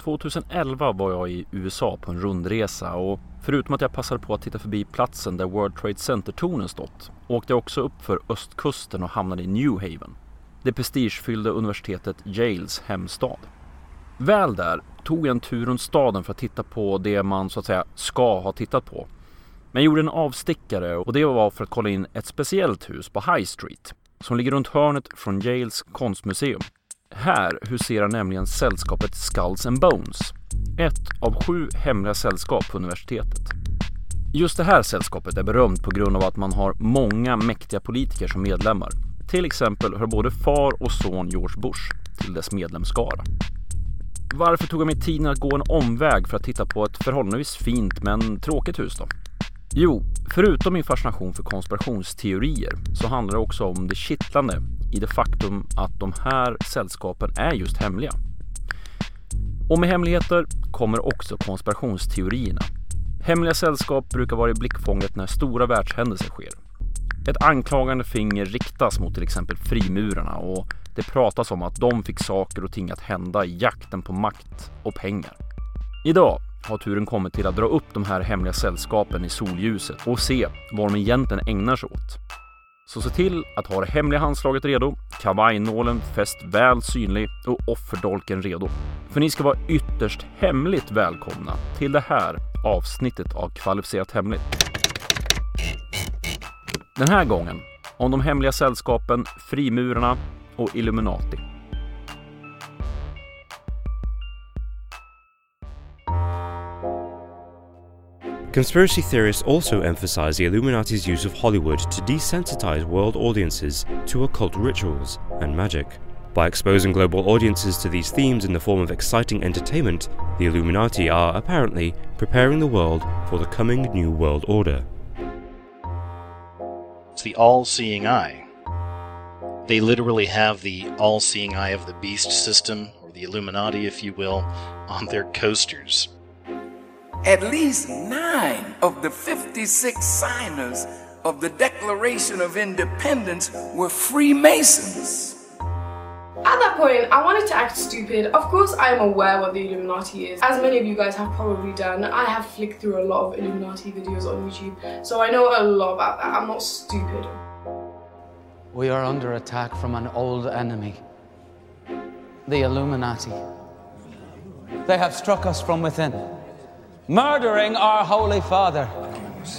2011 var jag i USA på en rundresa och förutom att jag passade på att titta förbi platsen där World Trade Center-tornen stått åkte jag också upp för östkusten och hamnade i New Haven. Det prestigefyllda universitetet Yales hemstad. Väl där tog jag en tur runt staden för att titta på det man så att säga ska ha tittat på. Men jag gjorde en avstickare och det var för att kolla in ett speciellt hus på High Street som ligger runt hörnet från Yales konstmuseum. Här huserar nämligen sällskapet Skulls and Bones, ett av sju hemliga sällskap på universitetet. Just det här sällskapet är berömt på grund av att man har många mäktiga politiker som medlemmar. Till exempel hör både far och son George Bush till dess medlemsskara. Varför tog jag mig tiden att gå en omväg för att titta på ett förhållandevis fint men tråkigt hus då? Jo, förutom min fascination för konspirationsteorier så handlar det också om det kittlande i det faktum att de här sällskapen är just hemliga. Och med hemligheter kommer också konspirationsteorierna. Hemliga sällskap brukar vara i blickfånget när stora världshändelser sker. Ett anklagande finger riktas mot till exempel frimurarna och det pratas om att de fick saker och ting att hända i jakten på makt och pengar. Idag har turen kommit till att dra upp de här hemliga sällskapen i solljuset och se vad de egentligen ägnar sig åt. Så se till att ha det hemliga handslaget redo, kavajnålen fäst väl synlig och offerdolken redo. För ni ska vara ytterst hemligt välkomna till det här avsnittet av Kvalificerat Hemligt. Den här gången om de hemliga sällskapen, frimurarna och Illuminati. Conspiracy theorists also emphasize the Illuminati's use of Hollywood to desensitize world audiences to occult rituals and magic. By exposing global audiences to these themes in the form of exciting entertainment, the Illuminati are apparently preparing the world for the coming New World Order. It's the all seeing eye. They literally have the all seeing eye of the beast system, or the Illuminati, if you will, on their coasters. At least nine of the 56 signers of the Declaration of Independence were Freemasons. At that point, I wanted to act stupid. Of course, I am aware what the Illuminati is. As many of you guys have probably done, I have flicked through a lot of Illuminati videos on YouTube, so I know a lot about that. I'm not stupid. We are under attack from an old enemy the Illuminati. They have struck us from within, murdering our Holy Father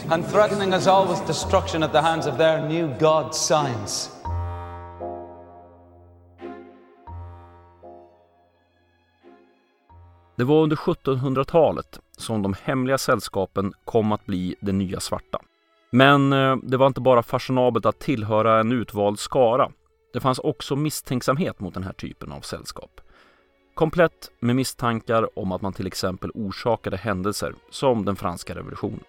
and threatening us all with destruction at the hands of their new god signs. Det var under 1700-talet som de hemliga sällskapen kom att bli det nya svarta. Men eh, det var inte bara fashionabelt att tillhöra en utvald skara. Det fanns också misstänksamhet mot den här typen av sällskap. Komplett med misstankar om att man till exempel orsakade händelser som den franska revolutionen.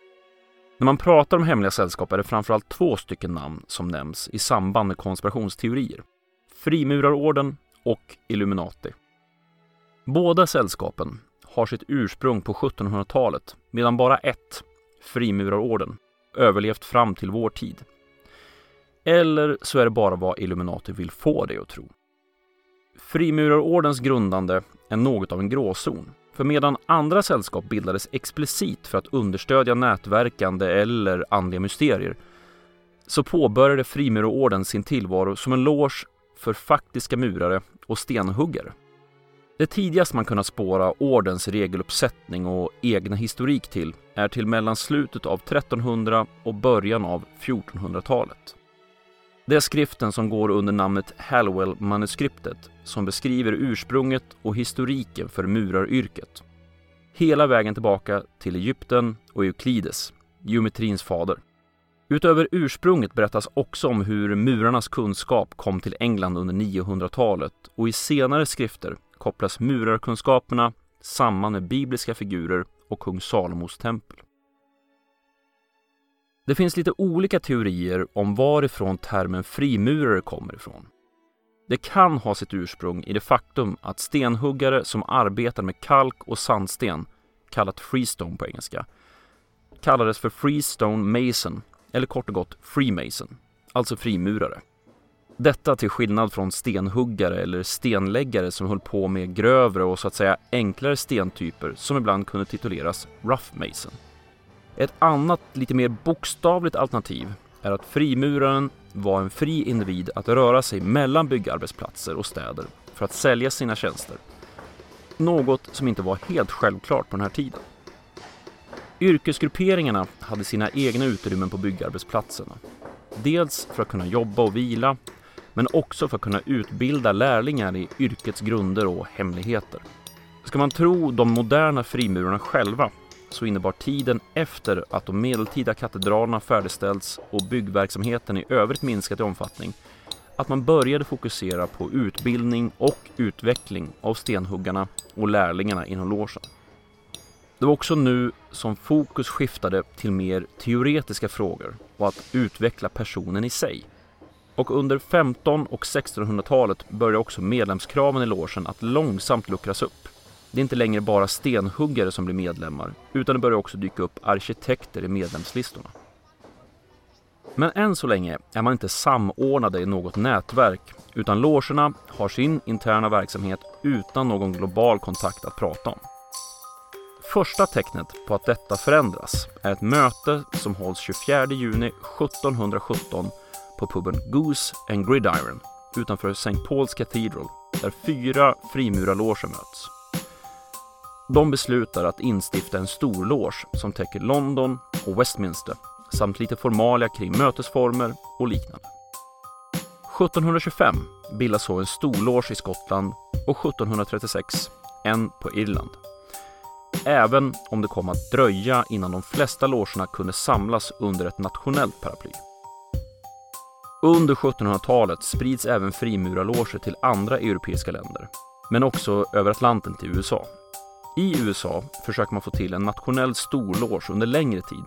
När man pratar om hemliga sällskap är det framförallt två stycken namn som nämns i samband med konspirationsteorier. Frimurarorden och Illuminati. Båda sällskapen har sitt ursprung på 1700-talet medan bara ett, Frimurarorden, överlevt fram till vår tid. Eller så är det bara vad Illuminati vill få dig att tro. Frimurarordens grundande är något av en gråzon. För medan andra sällskap bildades explicit för att understödja nätverkande eller andliga mysterier så påbörjade Frimurarorden sin tillvaro som en loge för faktiska murare och stenhuggare. Det tidigaste man kunnat spåra ordens regeluppsättning och egna historik till är till mellan slutet av 1300 och början av 1400-talet. Det är skriften som går under namnet Hallowell-manuskriptet som beskriver ursprunget och historiken för muraryrket. Hela vägen tillbaka till Egypten och Euklides, geometrins fader. Utöver ursprunget berättas också om hur murarnas kunskap kom till England under 900-talet och i senare skrifter kopplas murarkunskaperna samman med bibliska figurer och kung Salomos tempel. Det finns lite olika teorier om varifrån termen frimurare kommer ifrån. Det kan ha sitt ursprung i det faktum att stenhuggare som arbetar med kalk och sandsten, kallat freestone på engelska, kallades för freestone mason eller kort och gott freemason, alltså frimurare. Detta till skillnad från stenhuggare eller stenläggare som höll på med grövre och så att säga enklare stentyper som ibland kunde tituleras rough mason. Ett annat, lite mer bokstavligt alternativ är att frimuraren var en fri individ att röra sig mellan byggarbetsplatser och städer för att sälja sina tjänster. Något som inte var helt självklart på den här tiden. Yrkesgrupperingarna hade sina egna utrymmen på byggarbetsplatserna. Dels för att kunna jobba och vila, men också för att kunna utbilda lärlingar i yrkets grunder och hemligheter. Ska man tro de moderna frimurarna själva så innebar tiden efter att de medeltida katedralerna färdigställts och byggverksamheten i övrigt minskat i omfattning att man började fokusera på utbildning och utveckling av stenhuggarna och lärlingarna inom logen. Det var också nu som fokus skiftade till mer teoretiska frågor och att utveckla personen i sig. Och under 15 och 1600-talet började också medlemskraven i logen att långsamt luckras upp. Det är inte längre bara stenhuggare som blir medlemmar, utan det börjar också dyka upp arkitekter i medlemslistorna. Men än så länge är man inte samordnade i något nätverk, utan logerna har sin interna verksamhet utan någon global kontakt att prata om. Första tecknet på att detta förändras är ett möte som hålls 24 juni 1717 på puben Goose and Gridiron utanför St. Paul's Cathedral där fyra frimurarloger möts. De beslutar att instifta en storloge som täcker London och Westminster samt lite formalia kring mötesformer och liknande. 1725 bildas så en storloge i Skottland och 1736 en på Irland. Även om det kom att dröja innan de flesta logerna kunde samlas under ett nationellt paraply. Under 1700-talet sprids även frimurarloger till andra europeiska länder, men också över Atlanten till USA. I USA försöker man få till en nationell storloge under längre tid,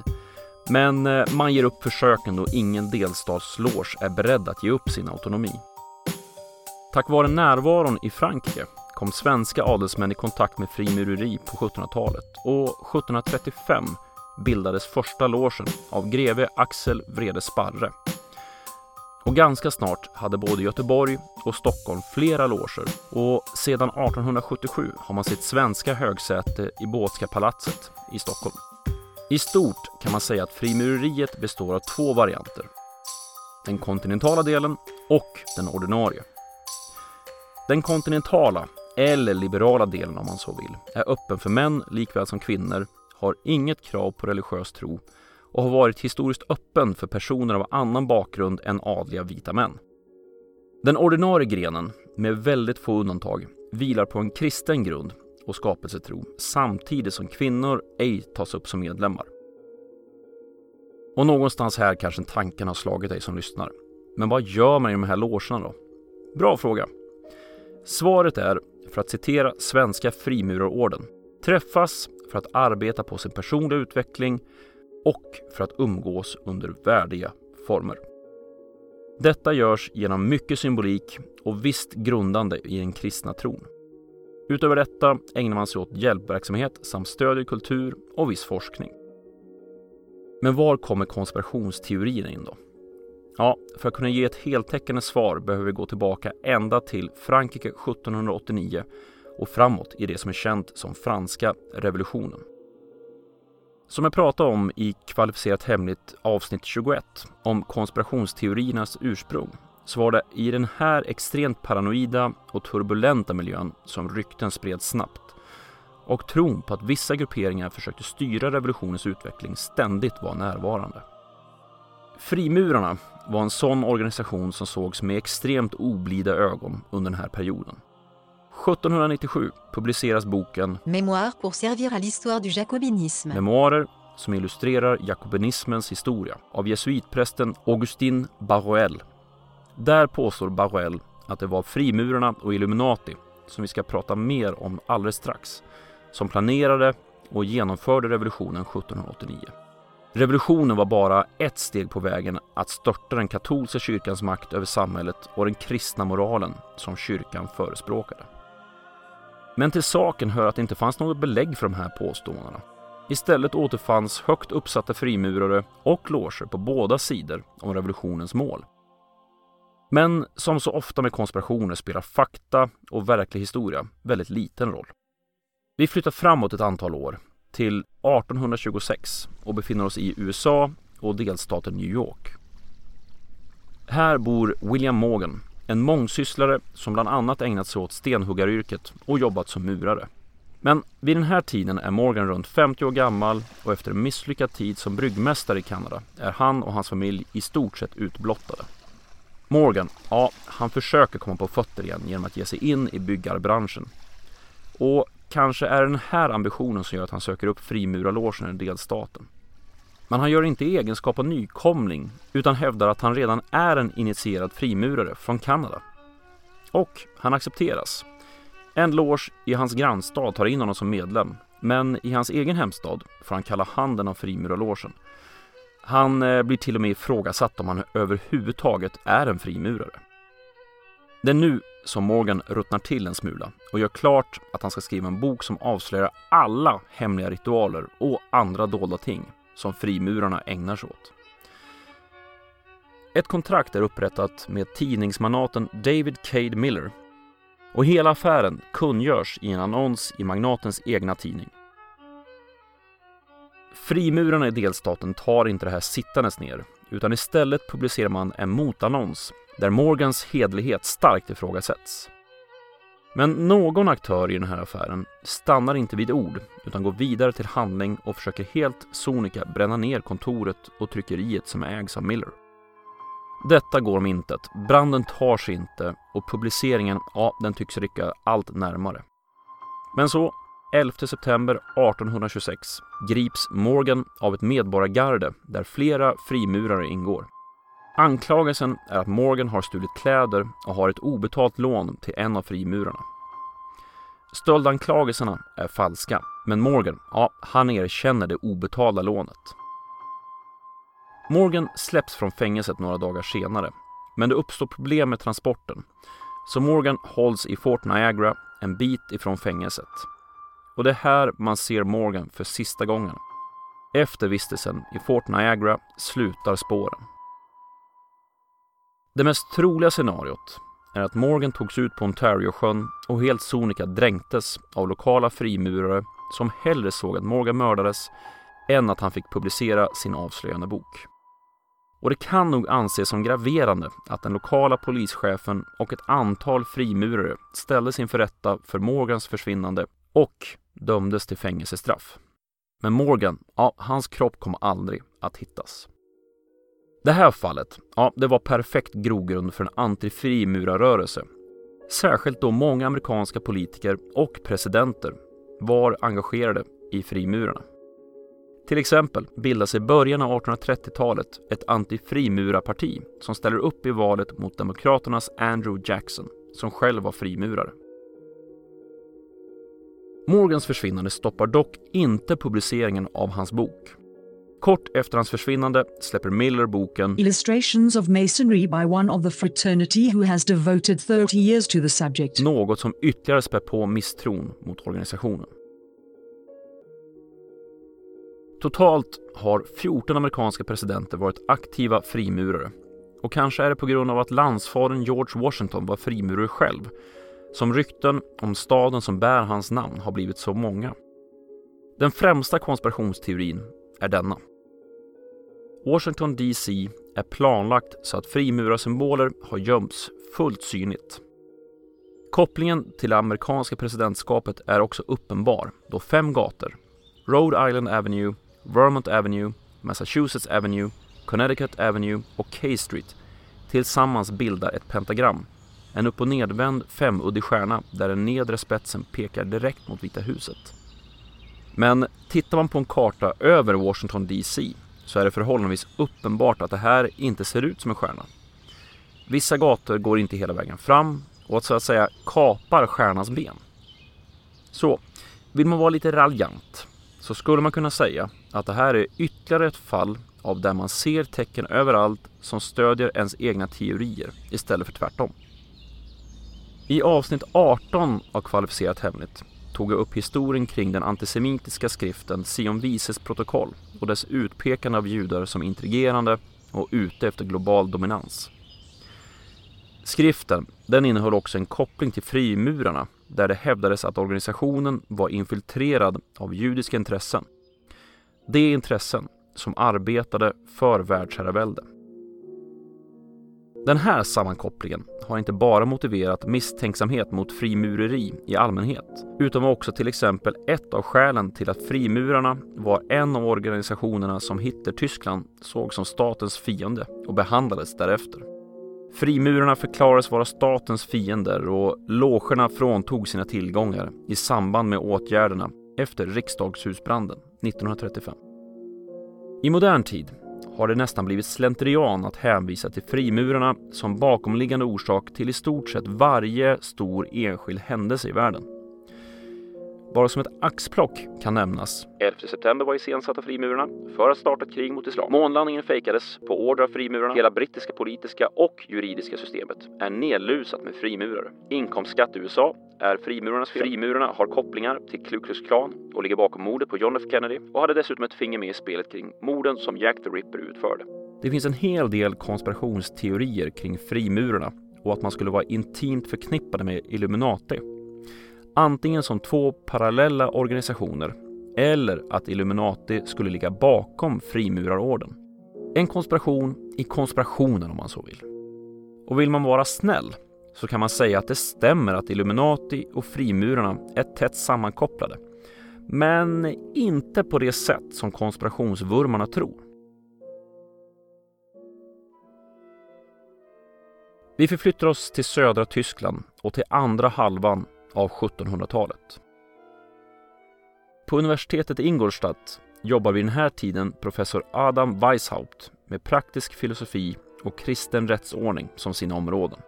men eh, man ger upp försöken då ingen delstatsloge är beredd att ge upp sin autonomi. Tack vare närvaron i Frankrike kom svenska adelsmän i kontakt med frimureri på 1700-talet och 1735 bildades första logen av greve Axel Vrede Sparre. Och ganska snart hade både Göteborg och Stockholm flera loger och sedan 1877 har man sitt svenska högsäte i Båtska palatset i Stockholm. I stort kan man säga att frimureriet består av två varianter. Den kontinentala delen och den ordinarie. Den kontinentala, eller liberala delen om man så vill, är öppen för män likväl som kvinnor, har inget krav på religiös tro och har varit historiskt öppen för personer av annan bakgrund än adliga vita män. Den ordinarie grenen, med väldigt få undantag, vilar på en kristen grund och skapelsetro samtidigt som kvinnor ej tas upp som medlemmar. Och någonstans här kanske tanken har slagit dig som lyssnar. Men vad gör man i de här logerna då? Bra fråga. Svaret är, för att citera Svenska Frimurarorden, träffas för att arbeta på sin personliga utveckling och för att umgås under värdiga former. Detta görs genom mycket symbolik och visst grundande i den kristna tron. Utöver detta ägnar man sig åt hjälpverksamhet samt stödjer kultur och viss forskning. Men var kommer konspirationsteorierna in då? Ja, för att kunna ge ett heltäckande svar behöver vi gå tillbaka ända till Frankrike 1789 och framåt i det som är känt som franska revolutionen. Som jag pratade om i Kvalificerat hemligt avsnitt 21 om konspirationsteoriernas ursprung så var det i den här extremt paranoida och turbulenta miljön som rykten spreds snabbt och tron på att vissa grupperingar försökte styra revolutionens utveckling ständigt var närvarande. Frimurarna var en sån organisation som sågs med extremt oblida ögon under den här perioden. 1797 publiceras boken Mémoire pour servir à l'histoire du jacobinisme. Memoarer som illustrerar jakobinismens historia av jesuitprästen Augustin Baruel. Där påstår Baruel att det var frimurarna och Illuminati, som vi ska prata mer om alldeles strax, som planerade och genomförde revolutionen 1789. Revolutionen var bara ett steg på vägen att störta den katolska kyrkans makt över samhället och den kristna moralen som kyrkan förespråkade. Men till saken hör att det inte fanns något belägg för de här påståendena. Istället återfanns högt uppsatta frimurare och loger på båda sidor om revolutionens mål. Men som så ofta med konspirationer spelar fakta och verklig historia väldigt liten roll. Vi flyttar framåt ett antal år till 1826 och befinner oss i USA och delstaten New York. Här bor William Morgan, en mångsysslare som bland annat ägnat sig åt stenhuggaryrket och jobbat som murare. Men vid den här tiden är Morgan runt 50 år gammal och efter en misslyckad tid som bryggmästare i Kanada är han och hans familj i stort sett utblottade. Morgan, ja, han försöker komma på fötter igen genom att ge sig in i byggarbranschen. Och kanske är det den här ambitionen som gör att han söker upp frimurarlogen i delstaten. Men han gör det inte i egenskap av nykomling utan hävdar att han redan är en initierad frimurare från Kanada. Och han accepteras. En loge i hans grannstad tar in honom som medlem men i hans egen hemstad får han kalla handen av frimurarlogen. Han eh, blir till och med ifrågasatt om han överhuvudtaget är en frimurare. Det är nu som Morgan ruttnar till en smula och gör klart att han ska skriva en bok som avslöjar alla hemliga ritualer och andra dolda ting som frimurarna ägnar sig åt. Ett kontrakt är upprättat med tidningsmanaten David Cade Miller och hela affären kungörs i en annons i magnatens egna tidning. Frimurarna i delstaten tar inte det här sittandes ner utan istället publicerar man en motannons där Morgans hedlighet starkt ifrågasätts. Men någon aktör i den här affären stannar inte vid ord utan går vidare till handling och försöker helt sonika bränna ner kontoret och tryckeriet som ägs av Miller. Detta går om intet, branden tar sig inte och publiceringen, ja, den tycks rycka allt närmare. Men så, 11 september 1826 grips Morgan av ett medborgargarde där flera frimurare ingår. Anklagelsen är att Morgan har stulit kläder och har ett obetalt lån till en av frimurarna. Stöldanklagelserna är falska, men Morgan, ja, han erkänner det obetalda lånet. Morgan släpps från fängelset några dagar senare, men det uppstår problem med transporten. Så Morgan hålls i Fort Niagara en bit ifrån fängelset. Och det är här man ser Morgan för sista gången. Efter vistelsen i Fort Niagara slutar spåren. Det mest troliga scenariot är att Morgan togs ut på Ontariosjön och helt sonika dränktes av lokala frimurare som hellre såg att Morgan mördades än att han fick publicera sin avslöjande bok. Och det kan nog anses som graverande att den lokala polischefen och ett antal frimurare ställdes inför rätta för Morgans försvinnande och dömdes till fängelsestraff. Men Morgan, ja, hans kropp kom aldrig att hittas. Det här fallet, ja, det var perfekt grogrund för en antifrimurarrörelse. Särskilt då många amerikanska politiker och presidenter var engagerade i frimurarna. Till exempel bildas i början av 1830-talet ett antifrimurarparti som ställer upp i valet mot Demokraternas Andrew Jackson, som själv var frimurare. Morgans försvinnande stoppar dock inte publiceringen av hans bok. Kort efter hans försvinnande släpper Miller boken Illustrations of Masonry by one of the fraternity who has devoted 30 years to the subject. Något som ytterligare spär på misstron mot organisationen. Totalt har 14 amerikanska presidenter varit aktiva frimurare. Och kanske är det på grund av att landsfadern George Washington var frimurare själv som rykten om staden som bär hans namn har blivit så många. Den främsta konspirationsteorin är denna. Washington DC är planlagt så att frimurarsymboler har gömts fullt synligt. Kopplingen till det amerikanska presidentskapet är också uppenbar då fem gator, Rhode Island Avenue, Vermont Avenue, Massachusetts Avenue, Connecticut Avenue och K Street tillsammans bildar ett pentagram. En upp och nedvänd femuddig stjärna där den nedre spetsen pekar direkt mot Vita huset. Men tittar man på en karta över Washington DC så är det förhållandevis uppenbart att det här inte ser ut som en stjärna. Vissa gator går inte hela vägen fram och att så att säga kapar stjärnans ben. Så, vill man vara lite raljant så skulle man kunna säga att det här är ytterligare ett fall av där man ser tecken överallt som stödjer ens egna teorier istället för tvärtom. I avsnitt 18 av Kvalificerat Hemligt tog jag upp historien kring den antisemitiska skriften Sion Vises protokoll och dess utpekande av judar som intrigerande och ute efter global dominans. Skriften den innehöll också en koppling till frimurarna där det hävdades att organisationen var infiltrerad av judiska intressen. Det intressen som arbetade för världsherravälde. Den här sammankopplingen har inte bara motiverat misstänksamhet mot frimureri i allmänhet, utan var också till exempel ett av skälen till att frimurarna var en av organisationerna som Hitler-Tyskland såg som statens fiende och behandlades därefter. Frimurarna förklarades vara statens fiender och logerna fråntog sina tillgångar i samband med åtgärderna efter riksdagshusbranden 1935. I modern tid har det nästan blivit slentrian att hänvisa till frimurarna som bakomliggande orsak till i stort sett varje stor enskild händelse i världen. Bara som ett axplock kan nämnas 11 september var iscensatt av frimurarna för att starta ett krig mot islam. Månlandningen fejkades på order av frimurarna. Hela brittiska politiska och juridiska systemet är nedlusat med frimurare. Inkomstskatt i USA är frimurarnas fel. Frimurarna har kopplingar till Ku Klux Klan och ligger bakom mordet på John F Kennedy och hade dessutom ett finger med i spelet kring morden som Jack the Ripper utförde. Det finns en hel del konspirationsteorier kring frimurarna och att man skulle vara intimt förknippade med Illuminati antingen som två parallella organisationer eller att Illuminati skulle ligga bakom frimurarorden. En konspiration i konspirationen om man så vill. Och vill man vara snäll så kan man säga att det stämmer att Illuminati och frimurarna är tätt sammankopplade. Men inte på det sätt som konspirationsvurmarna tror. Vi förflyttar oss till södra Tyskland och till andra halvan av 1700-talet. På universitetet i Ingolstadt jobbar vid den här tiden professor Adam Weishaupt med praktisk filosofi och kristen rättsordning som sina områden.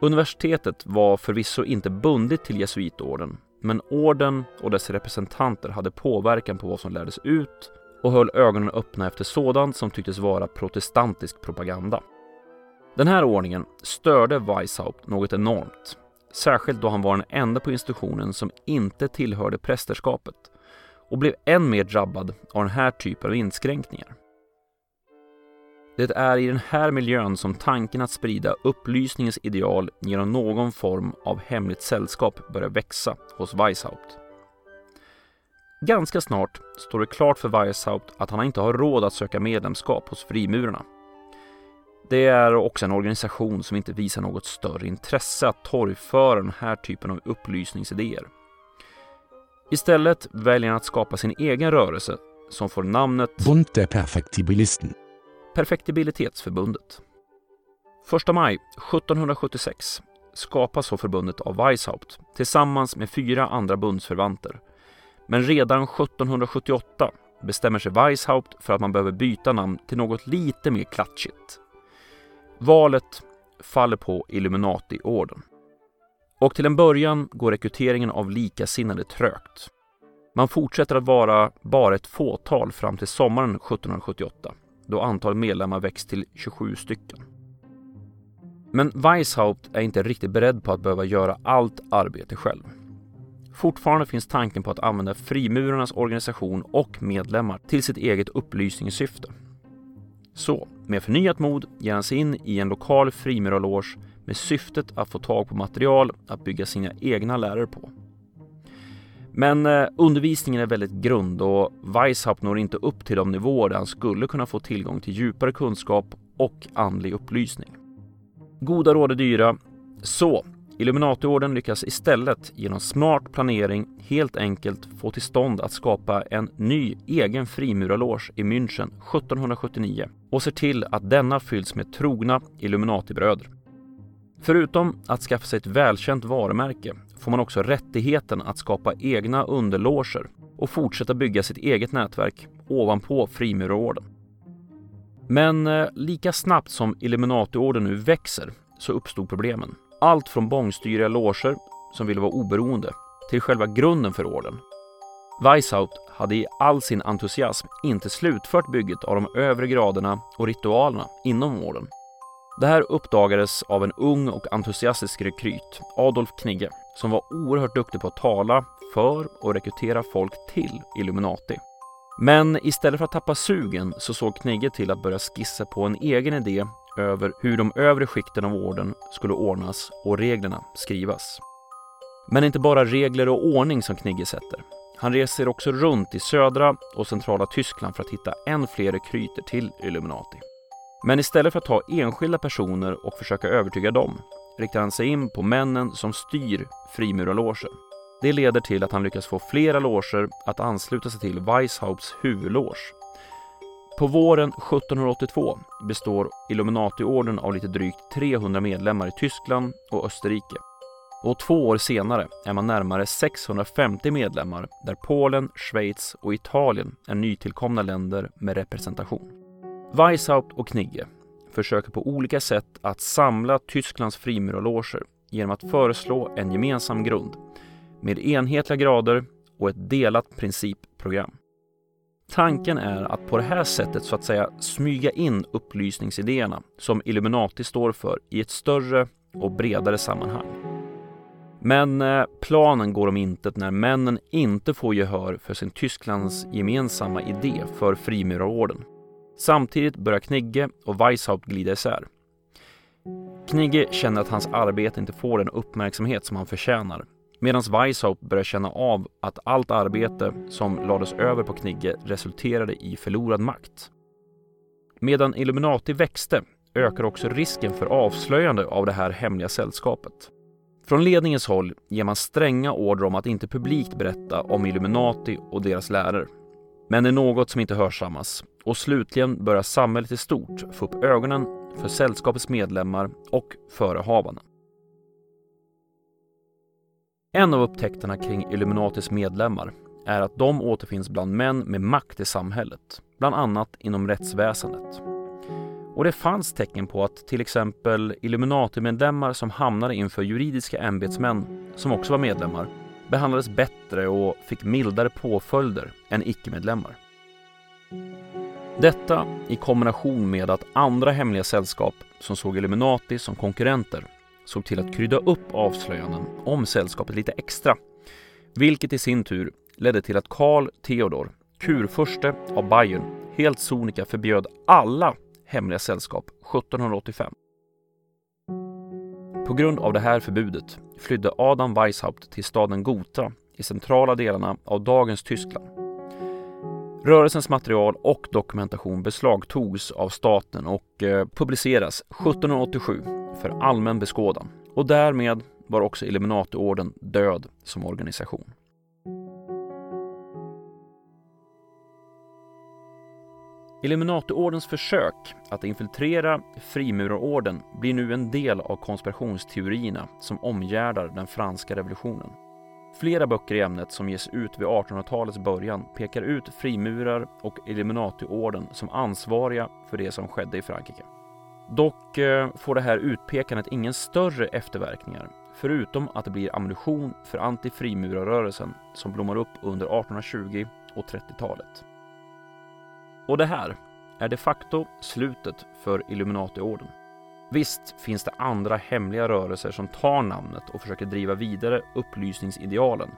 Universitetet var förvisso inte bundet till jesuitorden, men orden och dess representanter hade påverkan på vad som lärdes ut och höll ögonen öppna efter sådant som tycktes vara protestantisk propaganda. Den här ordningen störde Weishaupt något enormt Särskilt då han var den enda på institutionen som inte tillhörde prästerskapet och blev än mer drabbad av den här typen av inskränkningar. Det är i den här miljön som tanken att sprida upplysningens ideal genom någon form av hemligt sällskap börjar växa hos Weishaupt. Ganska snart står det klart för Weishaupt att han inte har råd att söka medlemskap hos frimurarna det är också en organisation som inte visar något större intresse att torgföra den här typen av upplysningsidéer. Istället väljer han att skapa sin egen rörelse som får namnet Bund der Perfektibilisten. Perfektibilitetsförbundet. 1 maj 1776 skapas så förbundet av Weishaupt tillsammans med fyra andra bundsförvanter. Men redan 1778 bestämmer sig Weishaupt för att man behöver byta namn till något lite mer klatschigt. Valet faller på Illuminati-orden. Och till en början går rekryteringen av likasinnade trögt. Man fortsätter att vara bara ett fåtal fram till sommaren 1778 då antalet medlemmar växt till 27 stycken. Men Weishaupt är inte riktigt beredd på att behöva göra allt arbete själv. Fortfarande finns tanken på att använda frimurarnas organisation och medlemmar till sitt eget upplysningssyfte. Så, med förnyat mod ger han sig in i en lokal frimurarloge med syftet att få tag på material att bygga sina egna lärare på. Men eh, undervisningen är väldigt grund och Weishaupt når inte upp till de nivåer där han skulle kunna få tillgång till djupare kunskap och andlig upplysning. Goda råd är dyra, så Illuminatiorden lyckas istället genom smart planering helt enkelt få till stånd att skapa en ny egen frimurarloge i München 1779 och ser till att denna fylls med trogna Illuminatibröder. Förutom att skaffa sig ett välkänt varumärke får man också rättigheten att skapa egna underloger och fortsätta bygga sitt eget nätverk ovanpå frimurarorden. Men eh, lika snabbt som Illuminatiorden nu växer så uppstod problemen. Allt från bångstyriga loger som ville vara oberoende till själva grunden för orden. Weishaupt hade i all sin entusiasm inte slutfört bygget av de övre graderna och ritualerna inom orden. Det här uppdagades av en ung och entusiastisk rekryt, Adolf Knigge, som var oerhört duktig på att tala för och rekrytera folk till Illuminati. Men istället för att tappa sugen så såg Knigge till att börja skissa på en egen idé över hur de övre skikten av orden skulle ordnas och reglerna skrivas. Men inte bara regler och ordning som Knigge sätter. Han reser också runt i södra och centrala Tyskland för att hitta än fler rekryter till Illuminati. Men istället för att ta enskilda personer och försöka övertyga dem riktar han sig in på männen som styr frimurarloger. Det leder till att han lyckas få flera loger att ansluta sig till Weishaupts huvudloge. På våren 1782 består Illuminati-orden av lite drygt 300 medlemmar i Tyskland och Österrike. Och två år senare är man närmare 650 medlemmar där Polen, Schweiz och Italien är nytillkomna länder med representation. Weishaupt och Knigge försöker på olika sätt att samla Tysklands frimurarloger genom att föreslå en gemensam grund med enhetliga grader och ett delat principprogram. Tanken är att på det här sättet så att säga smyga in upplysningsidéerna som Illuminati står för i ett större och bredare sammanhang. Men eh, planen går om intet när männen inte får gehör för sin Tysklands gemensamma idé för frimurarorden. Samtidigt börjar Knigge och Weishaupt glida isär. Knigge känner att hans arbete inte får den uppmärksamhet som han förtjänar medan Weishaupt börjar känna av att allt arbete som lades över på Knigge resulterade i förlorad makt. Medan Illuminati växte ökar också risken för avslöjande av det här hemliga sällskapet. Från ledningens håll ger man stränga order om att inte publikt berätta om Illuminati och deras läror. Men det är något som inte hörsammas och slutligen börjar samhället i stort få upp ögonen för sällskapets medlemmar och förehavanden. En av upptäckterna kring Illuminatis medlemmar är att de återfinns bland män med makt i samhället, bland annat inom rättsväsendet. Och det fanns tecken på att till exempel Illuminati-medlemmar som hamnade inför juridiska ämbetsmän, som också var medlemmar, behandlades bättre och fick mildare påföljder än icke-medlemmar. Detta i kombination med att andra hemliga sällskap som såg Illuminati som konkurrenter såg till att krydda upp avslöjanden om sällskapet lite extra, vilket i sin tur ledde till att Karl Theodor, kurfurste av Bayern, helt sonika förbjöd alla hemliga sällskap 1785. På grund av det här förbudet flydde Adam Weishaupt till staden Gotha i centrala delarna av dagens Tyskland. Rörelsens material och dokumentation beslagtogs av staten och eh, publiceras 1787 för allmän beskådan och därmed var också Illuminatiorden död som organisation. Illuminatiordens försök att infiltrera frimurarorden blir nu en del av konspirationsteorierna som omgärdar den franska revolutionen. Flera böcker i ämnet som ges ut vid 1800-talets början pekar ut frimurar och Illuminatiorden som ansvariga för det som skedde i Frankrike. Dock eh, får det här utpekandet ingen större efterverkningar, förutom att det blir ammunition för antifrimurarrörelsen som blommar upp under 1820 och 30-talet. Och det här är de facto slutet för Illuminati-orden. Visst finns det andra hemliga rörelser som tar namnet och försöker driva vidare upplysningsidealen.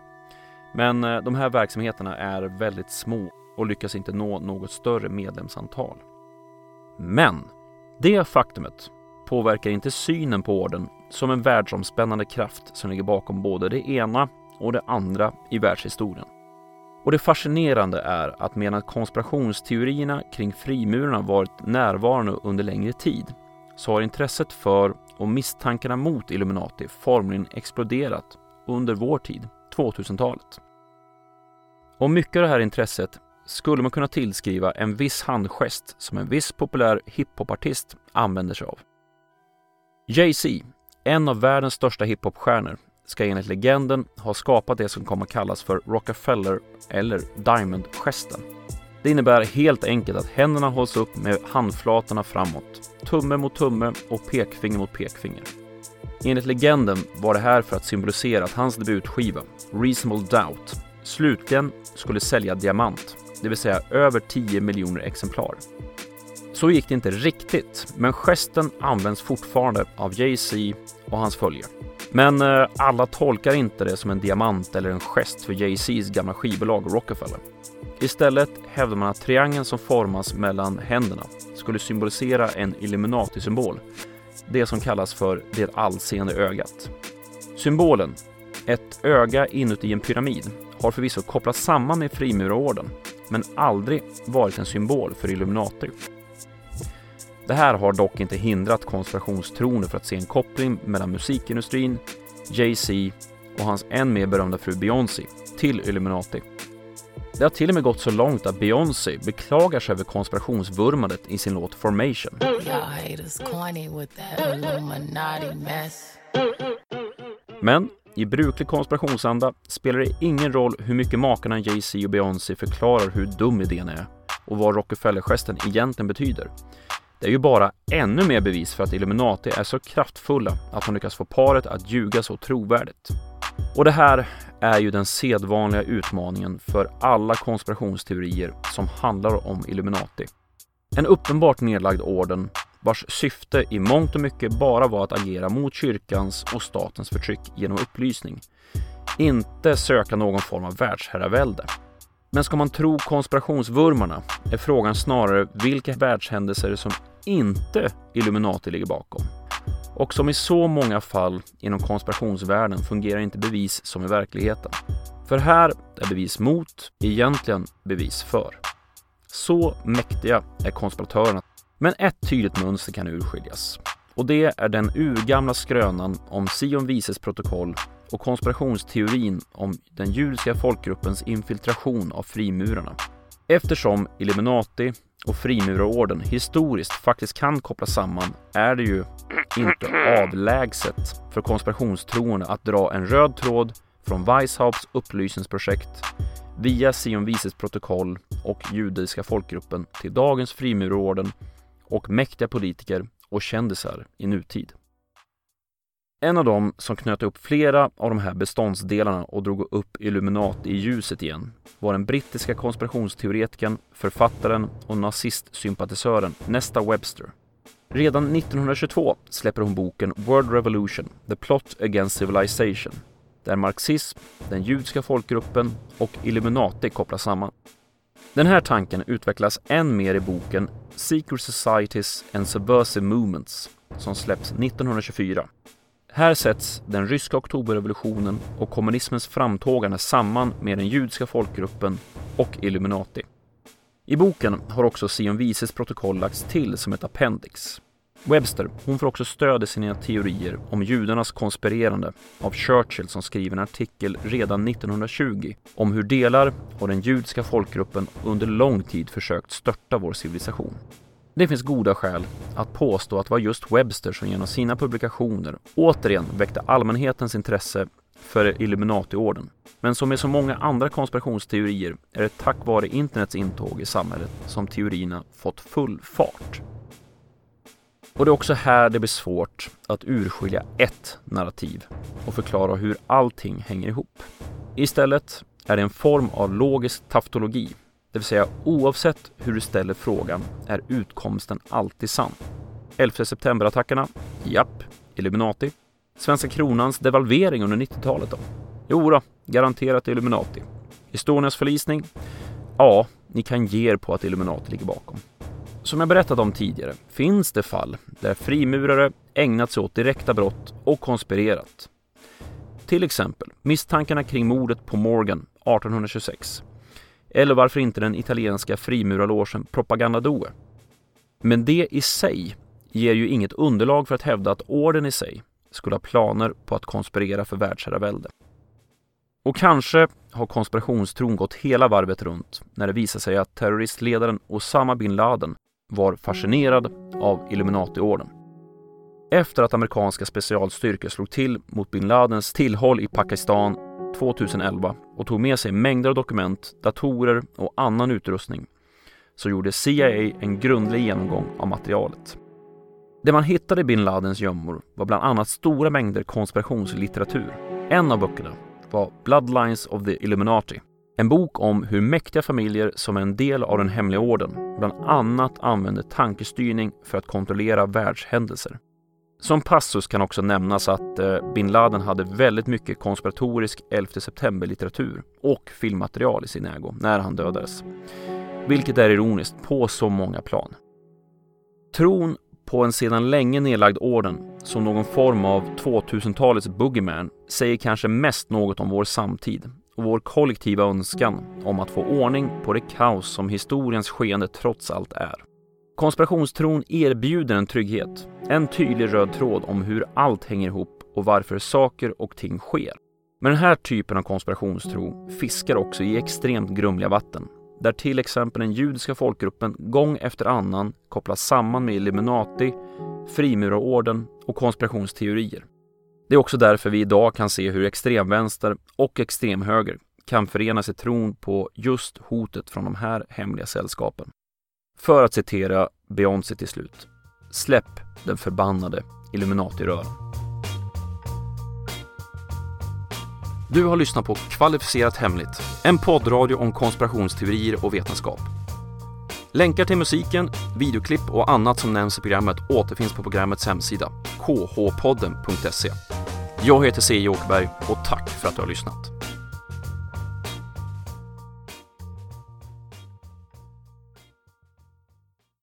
Men eh, de här verksamheterna är väldigt små och lyckas inte nå något större medlemsantal. Men det faktumet påverkar inte synen på orden som en världsomspännande kraft som ligger bakom både det ena och det andra i världshistorien. Och det fascinerande är att medan konspirationsteorierna kring frimurarna varit närvarande under längre tid så har intresset för och misstankarna mot Illuminati formligen exploderat under vår tid, 2000-talet. Och mycket av det här intresset skulle man kunna tillskriva en viss handgest som en viss populär hiphopartist använder sig av. Jay-Z, en av världens största hiphopstjärnor, ska enligt legenden ha skapat det som kommer att kallas för Rockefeller eller Diamond-gesten. Det innebär helt enkelt att händerna hålls upp med handflatorna framåt, tumme mot tumme och pekfinger mot pekfinger. Enligt legenden var det här för att symbolisera att hans debutskiva, Reasonable Doubt, slutligen skulle sälja diamant, det vill säga över 10 miljoner exemplar. Så gick det inte riktigt, men gesten används fortfarande av Jay-Z och hans följe. Men eh, alla tolkar inte det som en diamant eller en gest för Jay-Z's gamla skivbolag Rockefeller. Istället hävdar man att triangeln som formas mellan händerna skulle symbolisera en Illuminati-symbol, det som kallas för det allseende ögat. Symbolen, ett öga inuti en pyramid, har förvisso kopplats samman med frimurarorden, men aldrig varit en symbol för Illuminati. Det här har dock inte hindrat konspirationstroende för att se en koppling mellan musikindustrin, Jay-Z och hans än mer berömda fru Beyoncé till Illuminati. Det har till och med gått så långt att Beyoncé beklagar sig över konspirationsvurmandet i sin låt Formation. Men i bruklig konspirationsanda spelar det ingen roll hur mycket makarna Jay-Z och Beyoncé förklarar hur dum idén är och vad Rockefeller-gesten egentligen betyder. Det är ju bara ännu mer bevis för att Illuminati är så kraftfulla att de lyckas få paret att ljuga så trovärdigt. Och det här är ju den sedvanliga utmaningen för alla konspirationsteorier som handlar om Illuminati. En uppenbart nedlagd orden vars syfte i mångt och mycket bara var att agera mot kyrkans och statens förtryck genom upplysning. Inte söka någon form av världsherravälde. Men ska man tro konspirationsvurmarna är frågan snarare vilka världshändelser som inte Illuminati ligger bakom. Och som i så många fall inom konspirationsvärlden fungerar inte bevis som i verkligheten. För här är bevis mot egentligen bevis för. Så mäktiga är konspiratörerna. Men ett tydligt mönster kan urskiljas. Och det är den urgamla skrönan om Sion vises protokoll och konspirationsteorin om den judiska folkgruppens infiltration av frimurarna. Eftersom Illuminati och frimurarorden historiskt faktiskt kan kopplas samman är det ju inte avlägset för konspirationstroende att dra en röd tråd från Weishaupts upplysningsprojekt via Sion Vises protokoll och judiska folkgruppen till dagens frimurarorden och mäktiga politiker och kändisar i nutid. En av dem som knöt upp flera av de här beståndsdelarna och drog upp Illuminati i ljuset igen var den brittiska konspirationsteoretikern, författaren och nazistsympatisören Nesta Webster. Redan 1922 släpper hon boken World Revolution, The Plot Against Civilization, där marxism, den judiska folkgruppen och Illuminati kopplas samman. Den här tanken utvecklas än mer i boken Secret Societies and Subversive Movements som släpps 1924 här sätts den ryska oktoberrevolutionen och kommunismens framtågande samman med den judiska folkgruppen och Illuminati. I boken har också Sion Vises protokoll lagts till som ett appendix. Webster hon får också stöd i sina teorier om judarnas konspirerande av Churchill som skriver en artikel redan 1920 om hur delar av den judiska folkgruppen under lång tid försökt störta vår civilisation. Det finns goda skäl att påstå att det var just Webster som genom sina publikationer återigen väckte allmänhetens intresse för Illuminati-orden. Men som med så många andra konspirationsteorier är det tack vare internets intåg i samhället som teorierna fått full fart. Och det är också här det blir svårt att urskilja ett narrativ och förklara hur allting hänger ihop. Istället är det en form av logisk taftologi det vill säga oavsett hur du ställer frågan är utkomsten alltid sann. 11 september-attackerna? Japp. Illuminati? Svenska kronans devalvering under 90-talet då? Jo då, garanterat Illuminati. Estonias förlisning? Ja, ni kan ge er på att Illuminati ligger bakom. Som jag berättat om tidigare finns det fall där frimurare ägnat sig åt direkta brott och konspirerat. Till exempel misstankarna kring mordet på Morgan 1826 eller varför inte den italienska frimurarlogen Propaganda Due. Men det i sig ger ju inget underlag för att hävda att orden i sig skulle ha planer på att konspirera för världsherravälde. Och kanske har konspirationstron gått hela varvet runt när det visar sig att terroristledaren Osama bin Laden var fascinerad av Illuminati-orden. Efter att amerikanska specialstyrkor slog till mot bin Ladens tillhåll i Pakistan 2011 och tog med sig mängder av dokument, datorer och annan utrustning så gjorde CIA en grundlig genomgång av materialet. Det man hittade i bin Ladens gömmor var bland annat stora mängder konspirationslitteratur. En av böckerna var Bloodlines of the Illuminati, en bok om hur mäktiga familjer som är en del av den hemliga orden bland annat använder tankestyrning för att kontrollera världshändelser. Som passus kan också nämnas att eh, bin Laden hade väldigt mycket konspiratorisk 11 september-litteratur och filmmaterial i sin ägo när han dödades. Vilket är ironiskt på så många plan. Tron på en sedan länge nedlagd orden som någon form av 2000-talets boogeyman säger kanske mest något om vår samtid och vår kollektiva önskan om att få ordning på det kaos som historiens skeende trots allt är. Konspirationstron erbjuder en trygghet, en tydlig röd tråd om hur allt hänger ihop och varför saker och ting sker. Men den här typen av konspirationstro fiskar också i extremt grumliga vatten där till exempel den judiska folkgruppen gång efter annan kopplas samman med Illuminati, frimurarorden och konspirationsteorier. Det är också därför vi idag kan se hur extremvänster och extremhöger kan förenas i tron på just hotet från de här hemliga sällskapen. För att citera Beyoncé till slut. Släpp den förbannade Illuminati-röran. Du har lyssnat på Kvalificerat Hemligt, en poddradio om konspirationsteorier och vetenskap. Länkar till musiken, videoklipp och annat som nämns i programmet återfinns på programmets hemsida, khpodden.se. Jag heter C. Åkerberg och tack för att du har lyssnat.